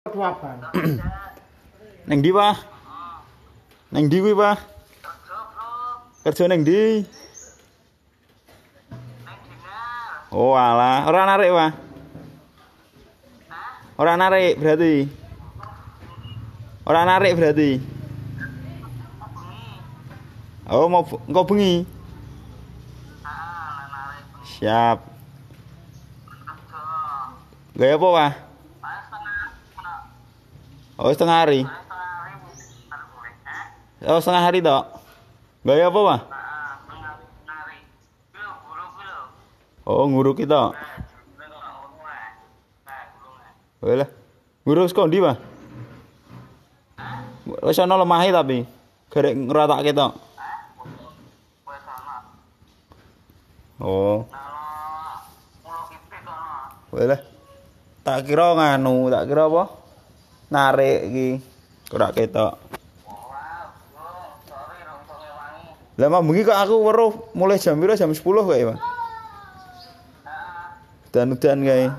Neng ndi, Pak? Neng ndi kuwi, Pak? Kerja neng ndi? Oh, alah, ora narik, Pak. Ora narik berarti. Ora narik berarti. Oh, mau engkau bengi. Siap. Gaya apa, Pak? Oh, setengah hari. Oh, setengah hari tok. Gaya apa, Pak? Oh, nguruk kita. Wala. Nguruk saka ndi, Pak? Wis ana lemahe tapi garek ngeratake tok. Oh. Wala. Tak kira nganu, tak kira apa? Narik iki. Ora ketok. Lah mau kok aku weruh mulai jam piro jam 10 kae, Pak. Dan udan kae.